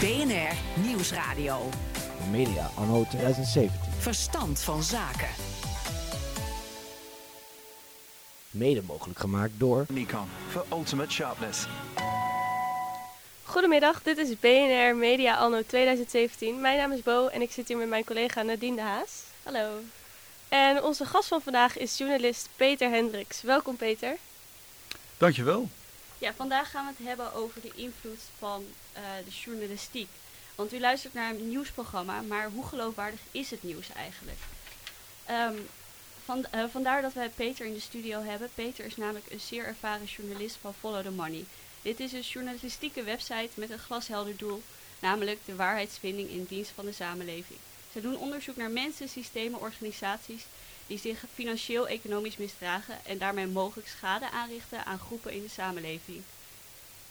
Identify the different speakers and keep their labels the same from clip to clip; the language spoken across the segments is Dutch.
Speaker 1: BNR Nieuwsradio.
Speaker 2: Media anno 2017.
Speaker 1: Verstand van zaken.
Speaker 2: Mede mogelijk gemaakt door
Speaker 3: Nikon for ultimate sharpness.
Speaker 4: Goedemiddag, dit is BNR Media Anno 2017. Mijn naam is Bo en ik zit hier met mijn collega Nadine de Haas. Hallo. En onze gast van vandaag is journalist Peter Hendricks. Welkom Peter.
Speaker 5: Dankjewel.
Speaker 6: Ja, vandaag gaan we het hebben over de invloed van uh, de journalistiek. Want u luistert naar een nieuwsprogramma, maar hoe geloofwaardig is het nieuws eigenlijk? Um, van, uh, vandaar dat wij Peter in de studio hebben. Peter is namelijk een zeer ervaren journalist van Follow the Money. Dit is een journalistieke website met een glashelder doel, namelijk de waarheidsvinding in dienst van de samenleving. Ze doen onderzoek naar mensen, systemen, organisaties die zich financieel-economisch misdragen en daarmee mogelijk schade aanrichten aan groepen in de samenleving.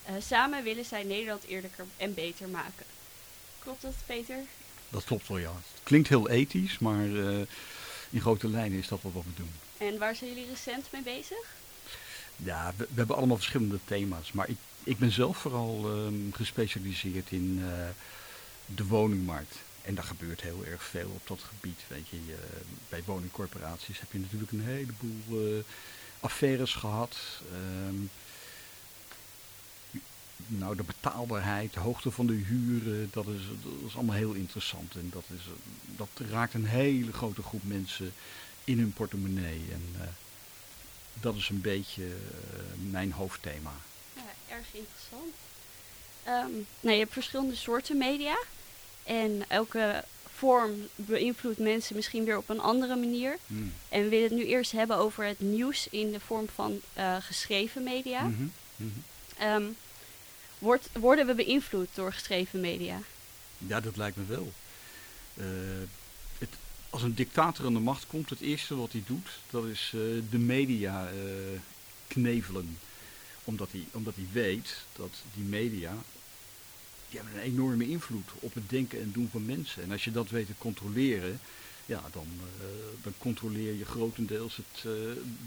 Speaker 6: Uh, samen willen zij Nederland eerlijker en beter maken. Klopt dat, Peter?
Speaker 5: Dat klopt wel, ja. Het klinkt heel ethisch, maar uh, in grote lijnen is dat wat we doen.
Speaker 6: En waar zijn jullie recent mee bezig?
Speaker 5: Ja, we, we hebben allemaal verschillende thema's. Maar ik, ik ben zelf vooral uh, gespecialiseerd in uh, de woningmarkt. En daar gebeurt heel erg veel op dat gebied. Weet je, bij woningcorporaties heb je natuurlijk een heleboel uh, affaires gehad. Um, nou, de betaalbaarheid, de hoogte van de huren, dat is, dat is allemaal heel interessant. En dat, is, dat raakt een hele grote groep mensen in hun portemonnee. En uh, dat is een beetje uh, mijn hoofdthema.
Speaker 6: Ja, erg interessant. Um, je hebt verschillende soorten media. En elke vorm beïnvloedt mensen misschien weer op een andere manier. Mm. En we willen het nu eerst hebben over het nieuws in de vorm van uh, geschreven media. Mm -hmm. Mm -hmm. Um, wordt, worden we beïnvloed door geschreven media?
Speaker 5: Ja, dat lijkt me wel. Uh, het, als een dictator aan de macht komt, het eerste wat hij doet, dat is uh, de media knevelen. Omdat hij, omdat hij weet dat die media die hebben een enorme invloed op het denken en doen van mensen. En als je dat weet te controleren, ja, dan, uh, dan controleer je grotendeels het, uh,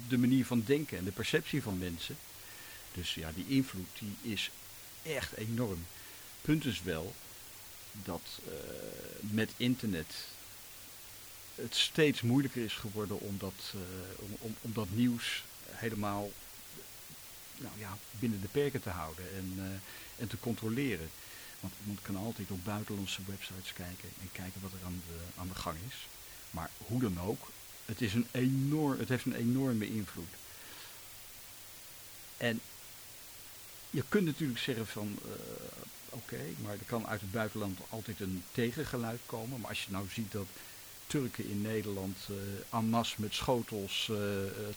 Speaker 5: de manier van denken en de perceptie van mensen. Dus ja, die invloed die is echt enorm. Punt is wel dat uh, met internet het steeds moeilijker is geworden om dat, om, om, dat nieuws helemaal nou ja, binnen de perken te houden en, en te controleren. Want iemand kan altijd op buitenlandse websites kijken en kijken wat er aan de, aan de gang is. Maar hoe dan ook, het, is een enorm, het heeft een enorme invloed. En je kunt natuurlijk zeggen van, uh, oké, maar er kan uit het buitenland altijd een tegengeluid komen. Maar als je nou ziet dat Turken in Nederland uh, en met schotels uh,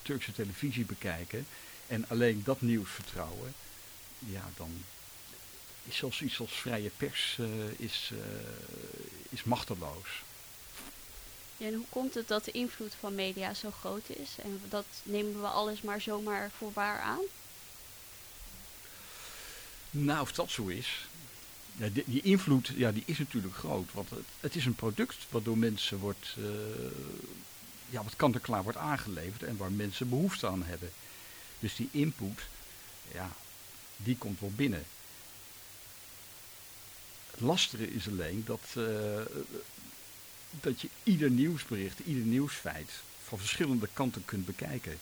Speaker 5: Turkse televisie bekijken en alleen dat nieuws vertrouwen, ja, dan, is zelfs iets als vrije pers uh, is, uh, is machteloos.
Speaker 6: Ja, en hoe komt het dat de invloed van media zo groot is? En dat nemen we alles maar zomaar voor waar aan?
Speaker 5: Nou, of dat zo is. Ja, die, die, invloed ja, die is natuurlijk groot. Want het, het is een product wat door mensen wordt, uh, ja, wat kant-en-klaar wordt aangeleverd en waar mensen behoefte aan hebben. Dus die input, ja, die komt wel binnen. Lastige is alleen dat, uh, dat je ieder nieuwsbericht, ieder nieuwsfeit van verschillende kanten kunt bekijken.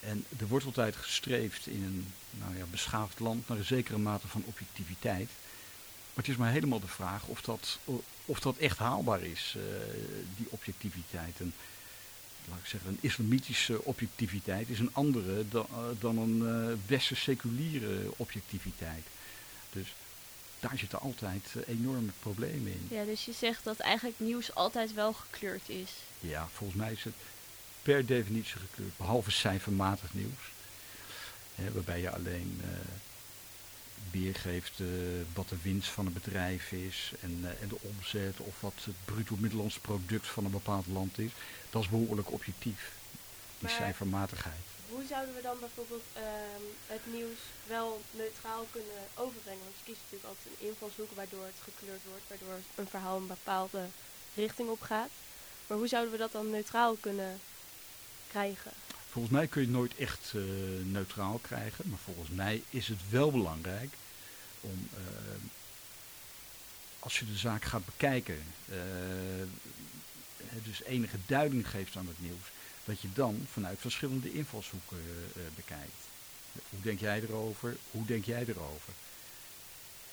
Speaker 5: En er wordt altijd gestreefd in een nou ja, beschaafd land naar een zekere mate van objectiviteit. Maar het is maar helemaal de vraag of dat, of dat echt haalbaar is, uh, die objectiviteit. En, laat ik zeggen, een islamitische objectiviteit is een andere dan, uh, dan een uh, westerse seculiere objectiviteit. Dus daar zitten altijd uh, enorme problemen in.
Speaker 6: Ja, dus je zegt dat eigenlijk nieuws altijd wel gekleurd is.
Speaker 5: Ja, volgens mij is het per definitie gekleurd, behalve cijfermatig nieuws. Hè, waarbij je alleen uh, weergeeft uh, wat de winst van een bedrijf is en, uh, en de omzet of wat het bruto middellands product van een bepaald land is. Dat is behoorlijk objectief, die maar cijfermatigheid.
Speaker 4: Hoe zouden we dan bijvoorbeeld uh, het nieuws wel neutraal kunnen overbrengen? Want je kiest natuurlijk altijd een invalshoek waardoor het gekleurd wordt, waardoor een verhaal een bepaalde richting op gaat. Maar hoe zouden we dat dan neutraal kunnen krijgen?
Speaker 5: Volgens mij kun je het nooit echt uh, neutraal krijgen, maar volgens mij is het wel belangrijk om uh, als je de zaak gaat bekijken, eh, dus enige duiding geeft aan het nieuws, dat je dan vanuit verschillende invalshoeken eh, eh, bekijkt. Hoe denk jij erover? Hoe denk jij erover?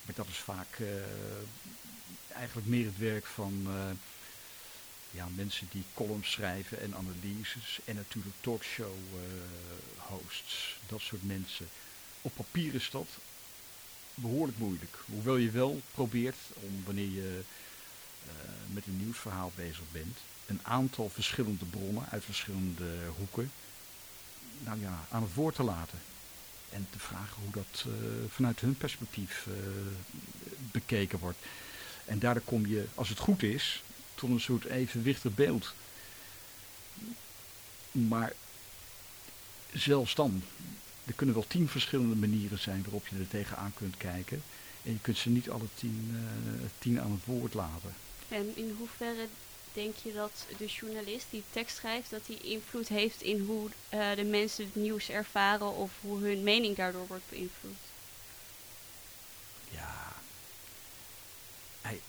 Speaker 5: Maar dat is vaak eh, eigenlijk meer het werk van ja, mensen die columns schrijven en analyses. En natuurlijk talkshow hosts, dat soort mensen. Op papier is dat behoorlijk moeilijk. Hoewel je wel probeert om wanneer je met een nieuwsverhaal bezig bent, een aantal verschillende bronnen uit verschillende hoeken nou ja, aan het woord te laten. En te vragen hoe dat eh, vanuit hun perspectief eh, bekeken wordt. En daardoor kom je, als het goed is, tot een soort evenwichtig beeld. Maar zelfs dan, er kunnen wel tien verschillende manieren zijn waarop je er tegenaan kunt kijken. En je kunt ze niet alle tien, eh, tien aan het woord laten.
Speaker 6: En in hoeverre denk je dat de journalist die tekst schrijft, dat die invloed heeft in hoe eh, de mensen het nieuws ervaren of hoe hun mening daardoor wordt beïnvloed?
Speaker 5: Ja. Ei-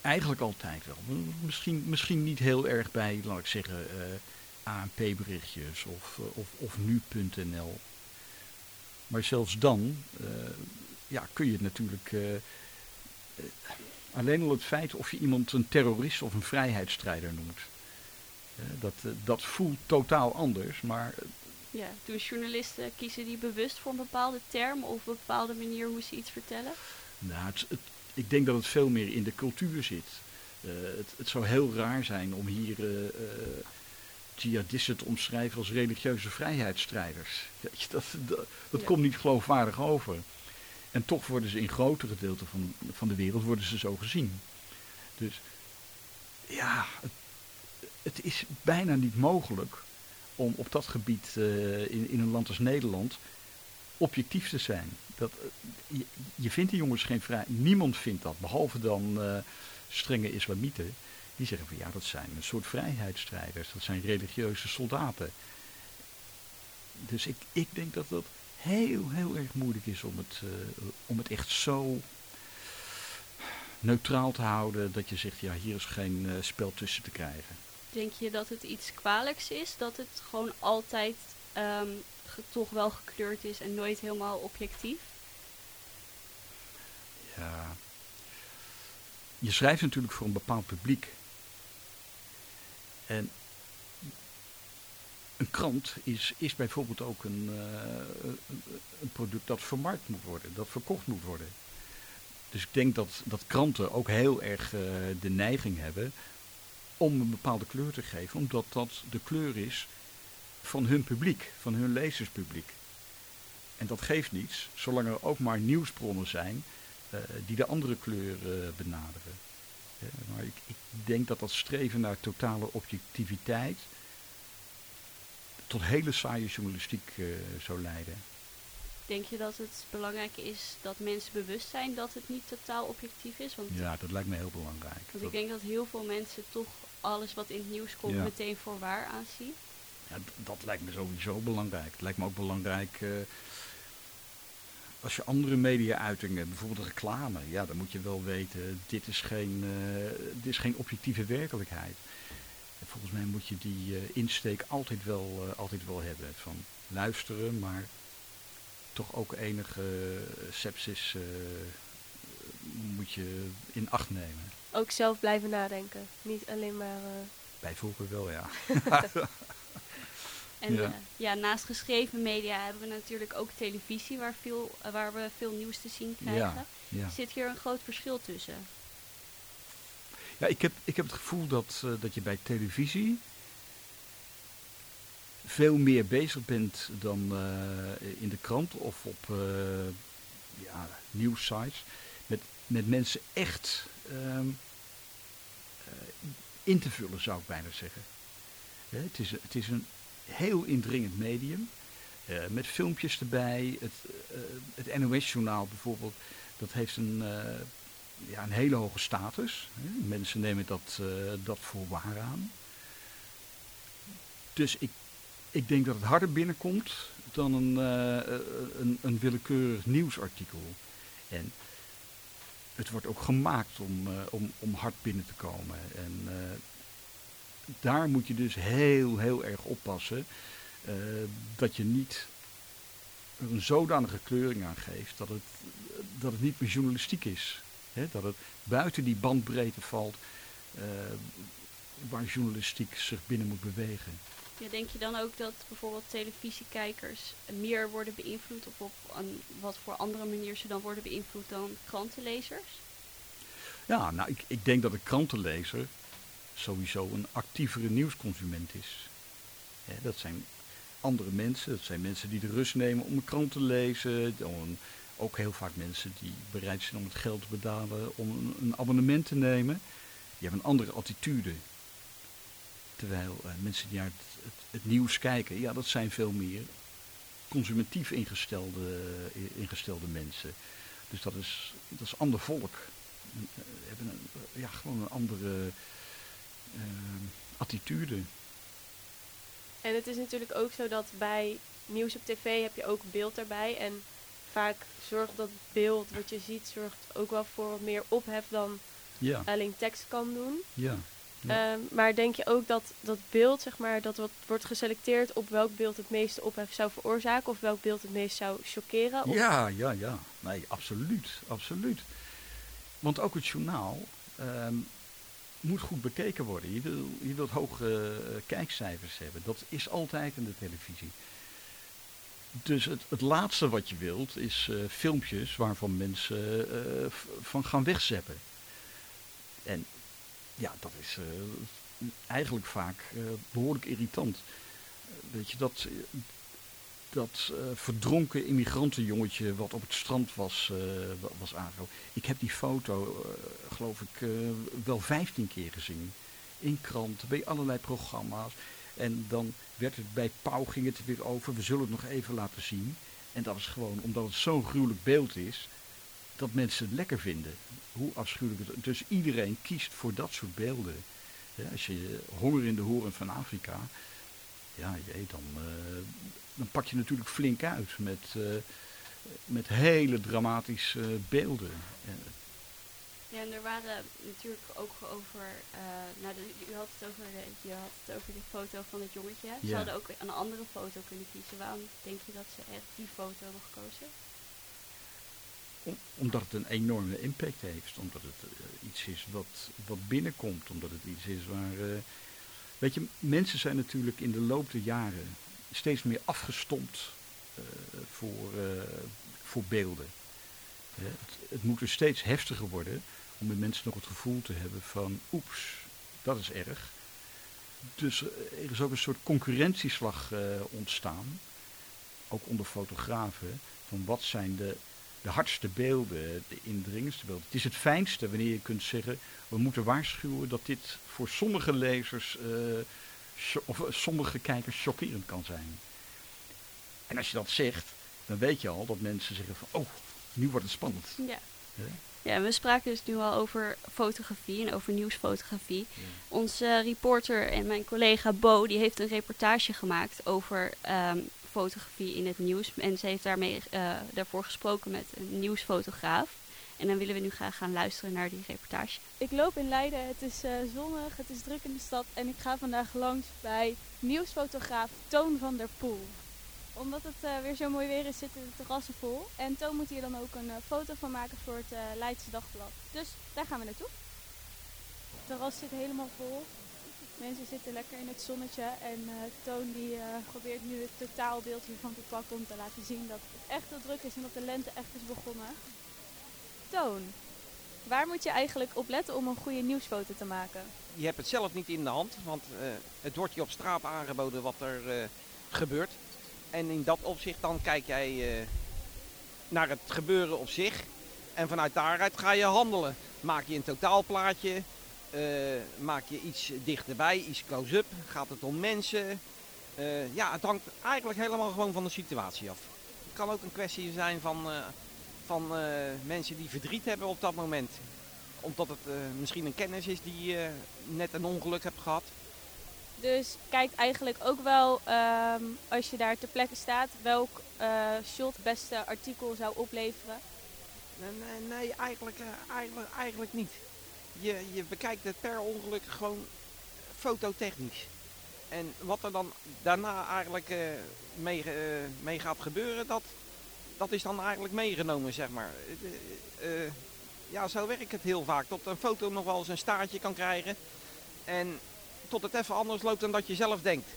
Speaker 5: Eigenlijk altijd wel. Misschien, misschien niet heel erg bij, laat ik zeggen, eh, ANP-berichtjes of, eh, of, of nu.nl. Maar zelfs dan ja, kun je het natuurlijk. Alleen al het feit of je iemand een terrorist of een vrijheidsstrijder noemt. eh, dat, eh, dat voelt totaal anders, maar eh,
Speaker 6: Ja, doen journalisten, kiezen die bewust voor een bepaalde term of een bepaalde manier hoe ze iets vertellen?
Speaker 5: Nou, het, het- ik denk dat het veel meer in de cultuur zit. Het, het zou heel raar zijn om hier eh, jihadisten te omschrijven als religieuze vrijheidsstrijders. Dat dat, dat
Speaker 6: Ja.
Speaker 5: komt niet geloofwaardig over. En toch worden ze in grote gedeelten van, van de wereld worden ze zo gezien. Dus ja, het, het is bijna niet mogelijk om op dat gebied eh, in, in een land als Nederland objectief te zijn. Dat, eh, je, vindt die jongens geen vrij. Niemand vindt dat, behalve dan eh, strenge islamieten. Die zeggen van ja, dat zijn een soort vrijheidsstrijders. Dat zijn religieuze soldaten. Dus ik, ik denk dat dat heel, heel erg moeilijk is om het, eh, om het echt zo neutraal te houden. Dat je zegt, ja, hier is geen eh, spel tussen te krijgen.
Speaker 6: Denk je dat het iets kwalijks is? Dat het gewoon altijd ehm, toch wel gekleurd is en nooit helemaal objectief?
Speaker 5: Ja. Je schrijft natuurlijk voor een bepaald publiek. En een krant is, is bijvoorbeeld ook een, eh, een- een product dat vermarkt moet worden, dat verkocht moet worden. Dus ik denk dat, dat kranten ook heel erg eh, de neiging hebben om een bepaalde kleur te geven, omdat dat de kleur is van hun publiek, van hun lezerspubliek. En dat geeft niets, zolang er ook maar nieuwsbronnen zijn eh, die de andere kleur benaderen. Maar ik, ik denk dat dat streven naar totale objectiviteit tot hele saaie journalistiek eh, zou leiden.
Speaker 6: Denk je dat het belangrijk is dat mensen bewust zijn dat het niet totaal objectief is? Want,
Speaker 5: Ja, dat lijkt me heel belangrijk.
Speaker 6: want ik denk dat heel veel mensen toch alles wat in het nieuws komt
Speaker 5: Ja.
Speaker 6: meteen voor waar aanzien.
Speaker 5: Ja, dat lijkt me sowieso belangrijk. Het lijkt me ook belangrijk eh, als je andere media-uitingen, bijvoorbeeld reclame, ja, dan moet je wel weten, dit is geen, eh, dit is geen objectieve werkelijkheid. En volgens mij moet je die eh, insteek altijd wel, eh, altijd wel hebben. Van luisteren, maar toch ook enige eh, sepsis eh, moet je in acht nemen.
Speaker 4: Ook zelf blijven nadenken. Niet alleen maar... eh,
Speaker 5: Bij voorkeur wel, ja.
Speaker 6: En
Speaker 5: Ja.
Speaker 6: naast geschreven media hebben we natuurlijk ook televisie waar, veel, waar we veel nieuws te zien krijgen.
Speaker 5: Ja, ja.
Speaker 6: Zit hier een groot verschil tussen?
Speaker 5: Ja, ik heb, ik heb het gevoel dat, eh, dat je bij televisie veel meer bezig bent dan eh, in de krant of op eh ja, nieuwssites. Met, met mensen echt eh, in te vullen, zou ik bijna zeggen. Hè, het, is, het is een heel indringend medium. met filmpjes erbij. Het, het NOS-journaal bijvoorbeeld, dat heeft een, ja, een hele hoge status. Mensen nemen dat, eh, dat voor waar aan. Dus ik, ik denk dat het harder binnenkomt dan een, eh, een, een willekeurig nieuwsartikel. En het wordt ook gemaakt om, eh, om, om hard binnen te komen. En eh, daar moet je dus heel, heel erg oppassen eh, dat je niet een zodanige kleuring aan geeft dat het, dat het niet meer journalistiek is. Dat het buiten die bandbreedte valt eh, waar journalistiek zich binnen moet bewegen.
Speaker 6: Ja, denk je dan ook dat bijvoorbeeld televisiekijkers meer worden beïnvloed of op een wat voor andere manier ze dan worden beïnvloed dan krantenlezers?
Speaker 5: Ja, nou, ik, ik denk dat een krantenlezer sowieso een actievere nieuwsconsument is. Dat zijn andere mensen, dat zijn mensen die de rust nemen om een krant te lezen. Dan ook heel vaak mensen die bereid zijn om het geld te betalen om een, abonnement te nemen. Die hebben een andere attitude. Terwijl eh, mensen die naar het, nieuws kijken, ja, dat zijn veel meer consumatief ingestelde, eh, ingestelde mensen. Dus dat is, dat is ander volk. Eh, hebben een, ja, gewoon een andere attitude.
Speaker 4: En het is natuurlijk ook zo dat bij nieuws op tv heb je ook beeld erbij. En vaak zorgt dat beeld wat je ziet zorgt ook wel voor wat meer ophef dan
Speaker 5: Ja,
Speaker 4: alleen tekst kan doen.
Speaker 5: ja. Ja.
Speaker 4: Ehm, maar denk je ook dat dat beeld, zeg maar, dat wat wordt geselecteerd op welk beeld het meeste ophef zou veroorzaken of welk beeld het meest zou choqueren? Of-
Speaker 5: Ja, ja, ja. Nee, absoluut. Absoluut. Want ook het journaal ehm, moet goed bekeken worden. Je, wil, je wilt hoge eh, kijkcijfers hebben. Dat is altijd in de televisie. Dus het, het laatste wat je wilt is eh, filmpjes waarvan mensen eh, van gaan wegzeppen. En ja, dat is eh, eigenlijk vaak eh, behoorlijk irritant. Weet je, dat, dat verdronken immigrantenjongetje wat op het strand was, wa- was aangehouden. Ik heb die foto, geloof ik, wel vijftien keer gezien. In kranten, bij allerlei programma's. En dan werd het bij Pauw ging het er weer over. We zullen het nog even laten zien. En dat is gewoon omdat het zo'n gruwelijk beeld is. Dat mensen het lekker vinden. Hoe afschuwelijk het Dus iedereen kiest voor dat soort beelden. Als je honger in de horen van Afrika. Ja, jee, dan, eh, dan pak je natuurlijk flink uit met, eh, met hele dramatische beelden. En,
Speaker 6: Ja, en er waren natuurlijk ook over, eh, nou, de, u had het over, de, je had het over die foto van het jongetje. Ze
Speaker 5: Ja.
Speaker 6: hadden ook een andere foto kunnen kiezen. Waarom denk je dat ze echt die foto hebben gekozen?
Speaker 5: om- omdat het een enorme impact heeft. Omdat het eh, iets is wat, wat binnenkomt. Omdat het iets is waar. eh, weet je, mensen zijn natuurlijk in de loop der jaren steeds meer afgestompt voor, voor beelden. Het, het moet dus steeds heftiger worden om bij mensen nog het gevoel te hebben van oeps, dat is erg. Dus eh, er is ook een soort concurrentieslag eh, ontstaan, ook onder fotografen, van wat zijn de, de hardste beelden, de indringendste beelden. Het is het fijnste wanneer je kunt zeggen, we moeten waarschuwen dat dit voor sommige lezers eh, of sommige kijkers chockerend kan zijn. En als je dat zegt, dan weet je al dat mensen zeggen van, oh, nu wordt het spannend.
Speaker 6: Ja. Ja, we spraken dus nu al over fotografie en over nieuwsfotografie. Onze reporter en mijn collega Bo, die heeft een reportage gemaakt over ehm, fotografie in het nieuws. En ze heeft daarmee, eh, daarvoor gesproken met een nieuwsfotograaf. En dan willen we nu graag gaan luisteren naar die reportage.
Speaker 7: Ik loop in Leiden, het is eh, zonnig, het is druk in de stad en ik ga vandaag langs bij nieuwsfotograaf Toon van der Poel. Omdat het eh, weer zo mooi weer is, zitten de terrassen vol. En Toon moet hier dan ook een eh, foto van maken voor het eh, Leidse Dagblad. Dus daar gaan we naartoe. Het terras zit helemaal vol. Mensen zitten lekker in het zonnetje en Toon die probeert nu het totaalbeeld hiervan te pakken om te laten zien dat het echt heel druk is en dat de lente echt is begonnen. Toon, Waar moet je eigenlijk op letten om een goede nieuwsfoto te maken?
Speaker 8: Je hebt het zelf niet in de hand, want het wordt je op straat aangeboden wat er gebeurt. En in dat opzicht dan kijk jij eh, naar het gebeuren op zich. En vanuit daaruit ga je handelen. Maak je een totaalplaatje, eh, maak je iets dichterbij, iets close-up. Gaat het om mensen? Eh, ja, het hangt eigenlijk helemaal gewoon van de situatie af. Het kan ook een kwestie zijn van, van mensen die verdriet hebben op dat moment omdat het misschien een kennis is die net een ongeluk hebt gehad.
Speaker 7: Dus kijk eigenlijk ook wel, ehm, als je daar ter plekke staat, welk eh, shot het beste artikel zou opleveren.
Speaker 8: Nee, nee, eh, eigenlijk, eigenlijk niet. Je, je bekijkt het per ongeluk gewoon fototechnisch. En wat er dan daarna eigenlijk eh, mee, mee gaat gebeuren, dat, dat is dan eigenlijk meegenomen, zeg maar. Ja, zo werkt het heel vaak. Tot een foto nog wel eens een staartje kan krijgen. En tot het even anders loopt dan dat je zelf denkt.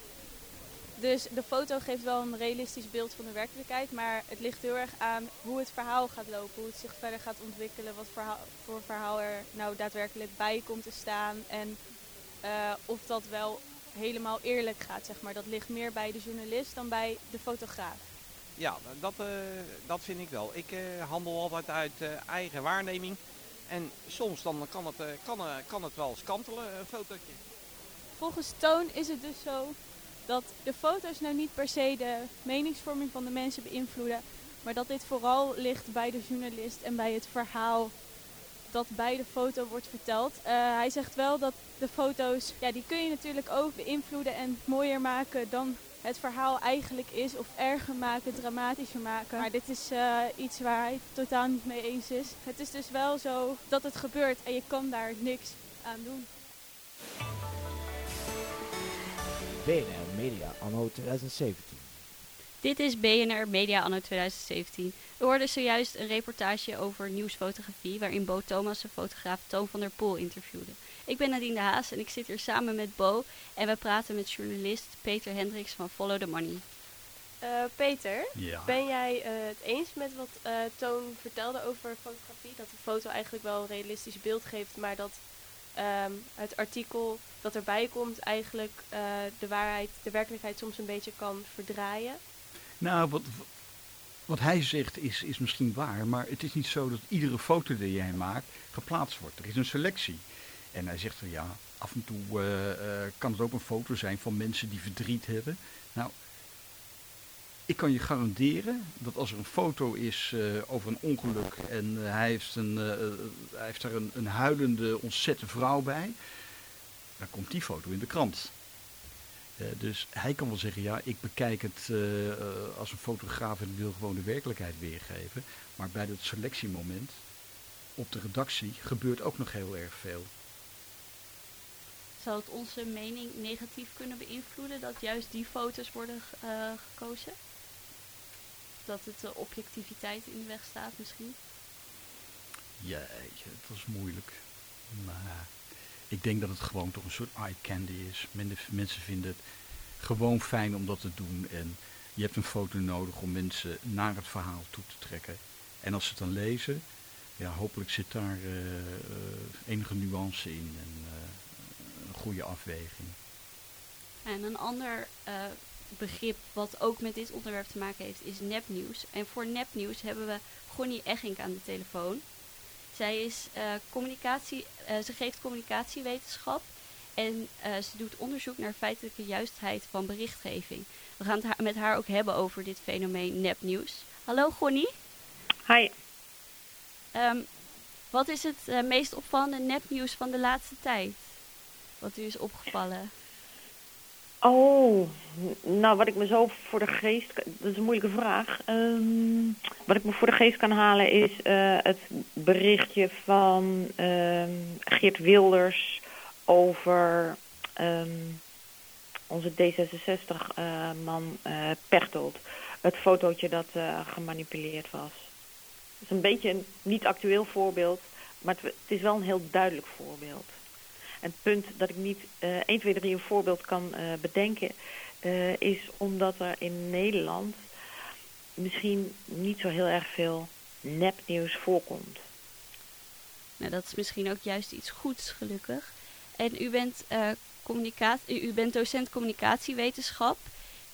Speaker 7: Dus de foto geeft wel een realistisch beeld van de werkelijkheid, maar het ligt heel erg aan hoe het verhaal gaat lopen, hoe het zich verder gaat ontwikkelen, wat verhaal, voor verhaal er nou daadwerkelijk bij komt te staan en eh, of dat wel helemaal eerlijk gaat, zeg maar. Dat ligt meer bij de journalist dan bij de fotograaf.
Speaker 8: Ja, dat, eh, dat vind ik wel. Ik eh, handel altijd uit eh, eigen waarneming. En soms dan kan het, eh, kan, eh, kan het wel eens kantelen, een fotootje.
Speaker 7: Volgens Toon is het dus zo dat de foto's nou niet per se de meningsvorming van de mensen beïnvloeden, maar dat dit vooral ligt bij de journalist en bij het verhaal dat bij de foto wordt verteld. Eh, hij zegt wel dat de foto's, ja, die kun je natuurlijk ook beïnvloeden en mooier maken dan het verhaal eigenlijk is, of erger maken, dramatischer maken. Maar dit is eh, iets waar hij totaal niet mee eens is. Het is dus wel zo dat het gebeurt en je kan daar niks aan doen.
Speaker 2: BNR Media anno 2017.
Speaker 6: Dit is BNR Media anno 2017. We hoorden zojuist een reportage over nieuwsfotografie... waarin Bo Thomas de fotograaf Toon van der Poel interviewde. Ik ben Nadine de Haas en ik zit hier samen met Bo... en we praten met journalist Peter Hendricks van Follow the Money.
Speaker 4: Eh, Peter,
Speaker 5: Ja.
Speaker 4: ben jij eh, het eens met wat eh, Toon vertelde over fotografie? Dat de foto eigenlijk wel een realistisch beeld geeft, maar dat ehm, het artikel dat erbij komt eigenlijk eh, de waarheid, de werkelijkheid soms een beetje kan verdraaien?
Speaker 5: Nou, wat, wat hij zegt is, is misschien waar, maar het is niet zo dat iedere foto die jij maakt geplaatst wordt. Er is een selectie. En hij zegt van ja, af en toe eh, eh, kan het ook een foto zijn van mensen die verdriet hebben. Nou, ik kan je garanderen dat als er een foto is eh, over een ongeluk en eh, hij, heeft een, eh, hij heeft daar een, een huilende, ontzette vrouw bij, dan komt die foto in de krant. Dus hij kan wel zeggen, ja, ik bekijk het als een fotograaf en wil gewoon de werkelijkheid weergeven. Maar bij dat selectiemoment op de redactie gebeurt ook nog heel erg veel.
Speaker 6: Zou het onze mening negatief kunnen beïnvloeden dat juist die foto's worden gekozen? Dat het de objectiviteit in de weg staat misschien?
Speaker 5: Jeetje, dat is moeilijk. Maar ik denk dat het gewoon toch een soort eye candy is. Men- mensen vinden het gewoon fijn om dat te doen. En je hebt een foto nodig om mensen naar het verhaal toe te trekken. En als ze het dan lezen, ja, hopelijk zit daar eh, eh, enige nuance in en eh, een goede afweging.
Speaker 6: En een ander begrip wat ook met dit onderwerp te maken heeft is nepnieuws. En voor nepnieuws hebben we Gonnie Eggink aan de telefoon. Zij is eh, communicatie, eh, ze geeft communicatiewetenschap en eh, ze doet onderzoek naar feitelijke juistheid van berichtgeving. We gaan het met haar ook hebben over dit fenomeen nepnieuws. Hallo Gonnie.
Speaker 9: Hi.
Speaker 6: Ehm, wat is het meest opvallende nepnieuws van de laatste tijd? Wat u is opgevallen?
Speaker 9: Oh, nou wat ik me zo voor de geest, dat is een moeilijke vraag. Ehm, wat ik me voor de geest kan halen is eh, het berichtje van ehm, Geert Wilders over ehm, onze D66-man eh Pechtold. Het fotootje dat eh, gemanipuleerd was. Het is een beetje een niet actueel voorbeeld, maar het, het is wel een heel duidelijk voorbeeld. En het punt dat ik niet eh 1, 2, 3 een voorbeeld kan eh, bedenken, eh, is omdat er in Nederland misschien niet zo heel erg veel nepnieuws voorkomt.
Speaker 6: Nou, dat is misschien ook juist iets goeds, gelukkig. En u bent, eh, communicatie, u bent docent communicatiewetenschap.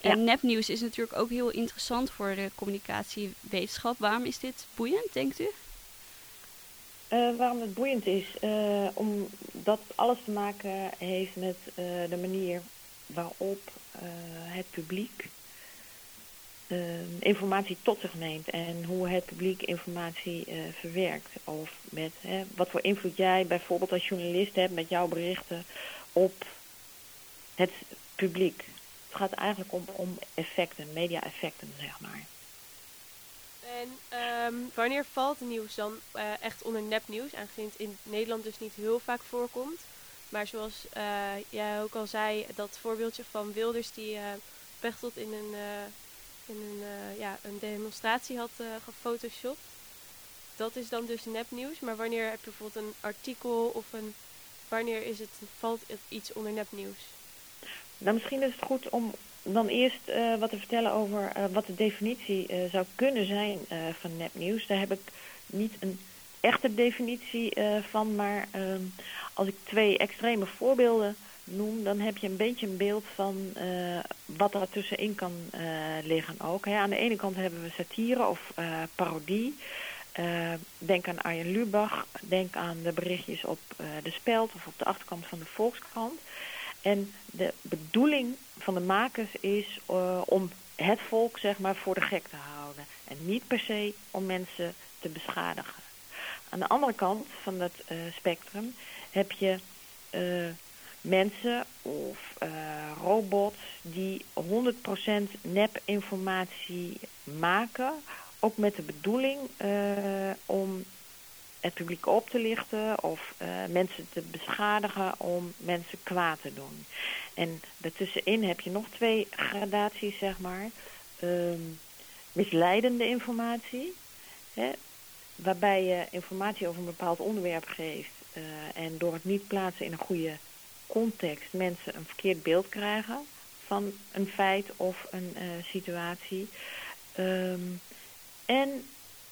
Speaker 6: En
Speaker 9: Ja.
Speaker 6: nepnieuws is natuurlijk ook heel interessant voor de communicatiewetenschap. Waarom is dit boeiend, denkt u?
Speaker 9: Eh, waarom het boeiend is? Eh, omdat alles te maken heeft met eh, de manier waarop het publiek informatie tot zich neemt en hoe het publiek informatie verwerkt. Of met hè, wat voor invloed jij bijvoorbeeld als journalist hebt met jouw berichten op het publiek. Het gaat eigenlijk om, om effecten, media-effecten, zeg maar.
Speaker 4: En ehm, wanneer valt nieuws dan eh, echt onder nepnieuws? Aangezien het in Nederland dus niet heel vaak voorkomt. Maar zoals uh, jij ook al zei, dat voorbeeldje van Wilders die uh, in een, in een, ja, een demonstratie had gefotoshopt. Dat is dan dus nepnieuws. Maar wanneer heb je bijvoorbeeld een artikel of een... Wanneer is het, valt het iets onder nepnieuws?
Speaker 9: Nou, misschien is het goed om dan eerst uh, wat te vertellen over uh, wat de definitie uh, zou kunnen zijn van nepnieuws. Daar heb ik niet een echte definitie van, maar ehm, als ik twee extreme voorbeelden noem, dan heb je een beetje een beeld van wat er tussenin kan liggen ook. Aan de ene kant hebben we satire of parodie. denk aan Arjen Lubach, denk aan de berichtjes op de Speld of op de achterkant van de Volkskrant. En de bedoeling van de makers is uh, om het volk zeg maar voor de gek te houden. En niet per se om mensen te beschadigen. Aan de andere kant van dat uh, spectrum heb je uh, mensen of robots die 100% nep-informatie maken. Ook met de bedoeling om het publiek op te lichten of uh, mensen te beschadigen om mensen kwaad te doen. En daartussenin heb je nog twee gradaties, zeg maar. Um, misleidende informatie, hè, waarbij je informatie over een bepaald onderwerp geeft uh, en door het niet plaatsen in een goede context mensen een verkeerd beeld krijgen van een feit of een uh, situatie. Um, en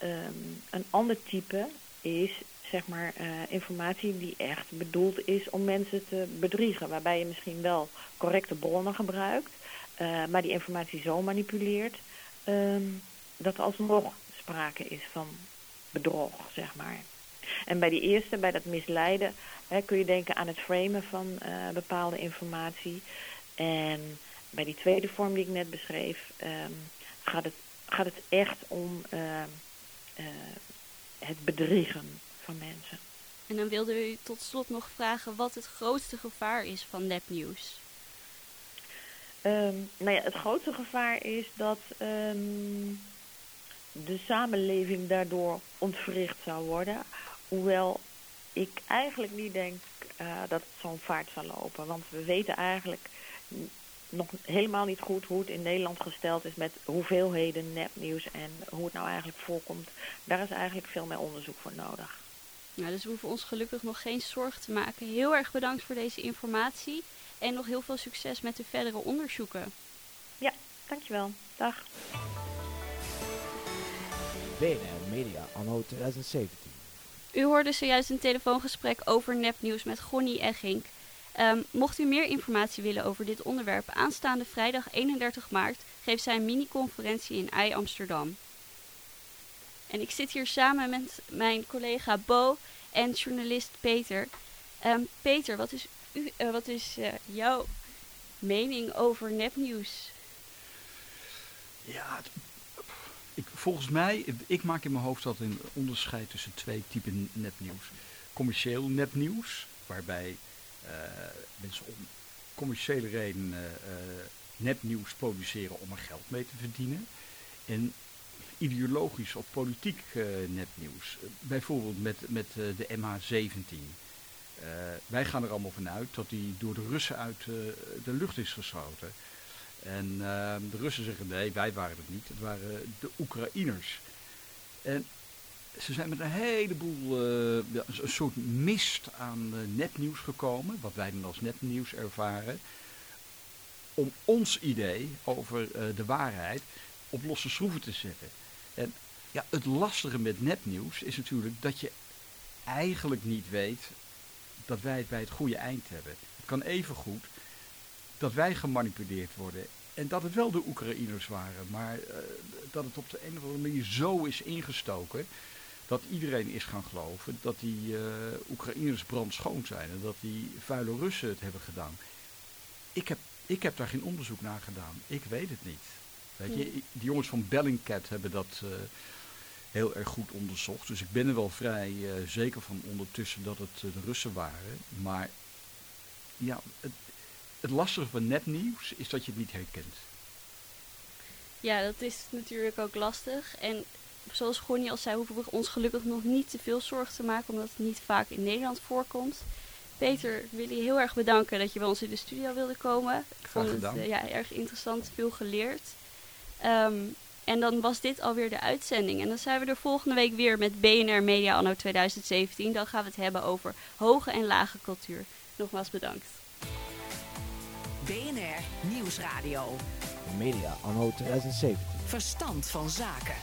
Speaker 9: um, een ander type is zeg maar uh, informatie die echt bedoeld is om mensen te bedriegen. Waarbij je misschien wel correcte bronnen gebruikt, uh, maar die informatie zo manipuleert um, dat er alsnog sprake is van bedrog, zeg maar. En bij die eerste, bij dat misleiden, hè, kun je denken aan het framen van uh, bepaalde informatie. En bij die tweede vorm die ik net beschreef, um, gaat, het, gaat het echt om het bedriegen van mensen.
Speaker 6: En dan wilde u tot slot nog vragen wat het grootste gevaar is van nepnieuws.
Speaker 9: Um, nou ja, het grootste gevaar is dat um, de samenleving daardoor ontwricht zou worden. Hoewel ik eigenlijk niet denk uh, dat het zo'n vaart zal lopen. Want we weten eigenlijk nog helemaal niet goed hoe het in Nederland gesteld is met hoeveelheden nepnieuws en hoe het nou eigenlijk voorkomt. Daar is eigenlijk veel meer onderzoek voor nodig.
Speaker 6: Nou, dus we hoeven ons gelukkig nog geen zorgen te maken. Heel erg bedankt voor deze informatie en nog heel veel succes met de verdere onderzoeken.
Speaker 9: Ja, dankjewel. Dag.
Speaker 2: BNR Media anno 2017.
Speaker 6: U hoorde zojuist een telefoongesprek over nepnieuws met Gonnie Eggink. Um, mocht u meer informatie willen over dit onderwerp, aanstaande vrijdag 31 maart geeft zij een mini-conferentie in Ei Amsterdam. En ik zit hier samen met mijn collega Bo en journalist Peter. Um, Peter, wat is, u, uh, wat is uh, jouw mening over nepnieuws?
Speaker 5: Ja, ik, volgens mij, ik maak in mijn hoofd altijd een onderscheid tussen twee typen nepnieuws. Commercieel nepnieuws, waarbij mensen om commerciële redenen uh, nepnieuws produceren om er geld mee te verdienen. En ideologisch of politiek nepnieuws. bijvoorbeeld met, met de MH17. Uh, wij gaan er allemaal vanuit dat die door de Russen uit de lucht is geschoten. En de Russen zeggen nee, wij waren het niet. Het waren de Oekraïners. En ze zijn met een heleboel, uh, een soort mist aan uh, nepnieuws gekomen, wat wij dan als nepnieuws ervaren, om ons idee over uh, de waarheid op losse schroeven te zetten. En ja, het lastige met nepnieuws is natuurlijk dat je eigenlijk niet weet dat wij het bij het goede eind hebben. Het kan even goed dat wij gemanipuleerd worden en dat het wel de Oekraïners waren, maar dat het op de een of andere manier zo is ingestoken dat iedereen is gaan geloven dat die uh, Oekraïners brandschoon zijn en dat die vuile Russen het hebben gedaan. Ik heb, ik heb daar geen onderzoek naar gedaan. Ik weet het niet. Weet je, die jongens van Bellingcat hebben dat uh, heel erg goed onderzocht. Dus ik ben er wel vrij uh, zeker van ondertussen dat het de Russen waren. Maar ja, het, het lastige van nepnieuws is dat je het niet herkent.
Speaker 6: Ja, dat is natuurlijk ook lastig. En zoals Gonnie al zei, hoeven we ons gelukkig nog niet te veel zorgen te maken, omdat het niet vaak in Nederland voorkomt. Peter, ik wil je heel erg bedanken dat je bij ons in de studio wilde komen. Ik vond het
Speaker 5: gedaan.
Speaker 6: eh, ja, erg interessant, veel geleerd. Ehm, en dan was dit alweer de uitzending. En dan zijn we er volgende week weer met BNR Media Anno 2017. Dan gaan we het hebben over hoge en lage cultuur. Nogmaals bedankt.
Speaker 1: BNR Nieuwsradio.
Speaker 2: Media anno 2017.
Speaker 1: Verstand van zaken.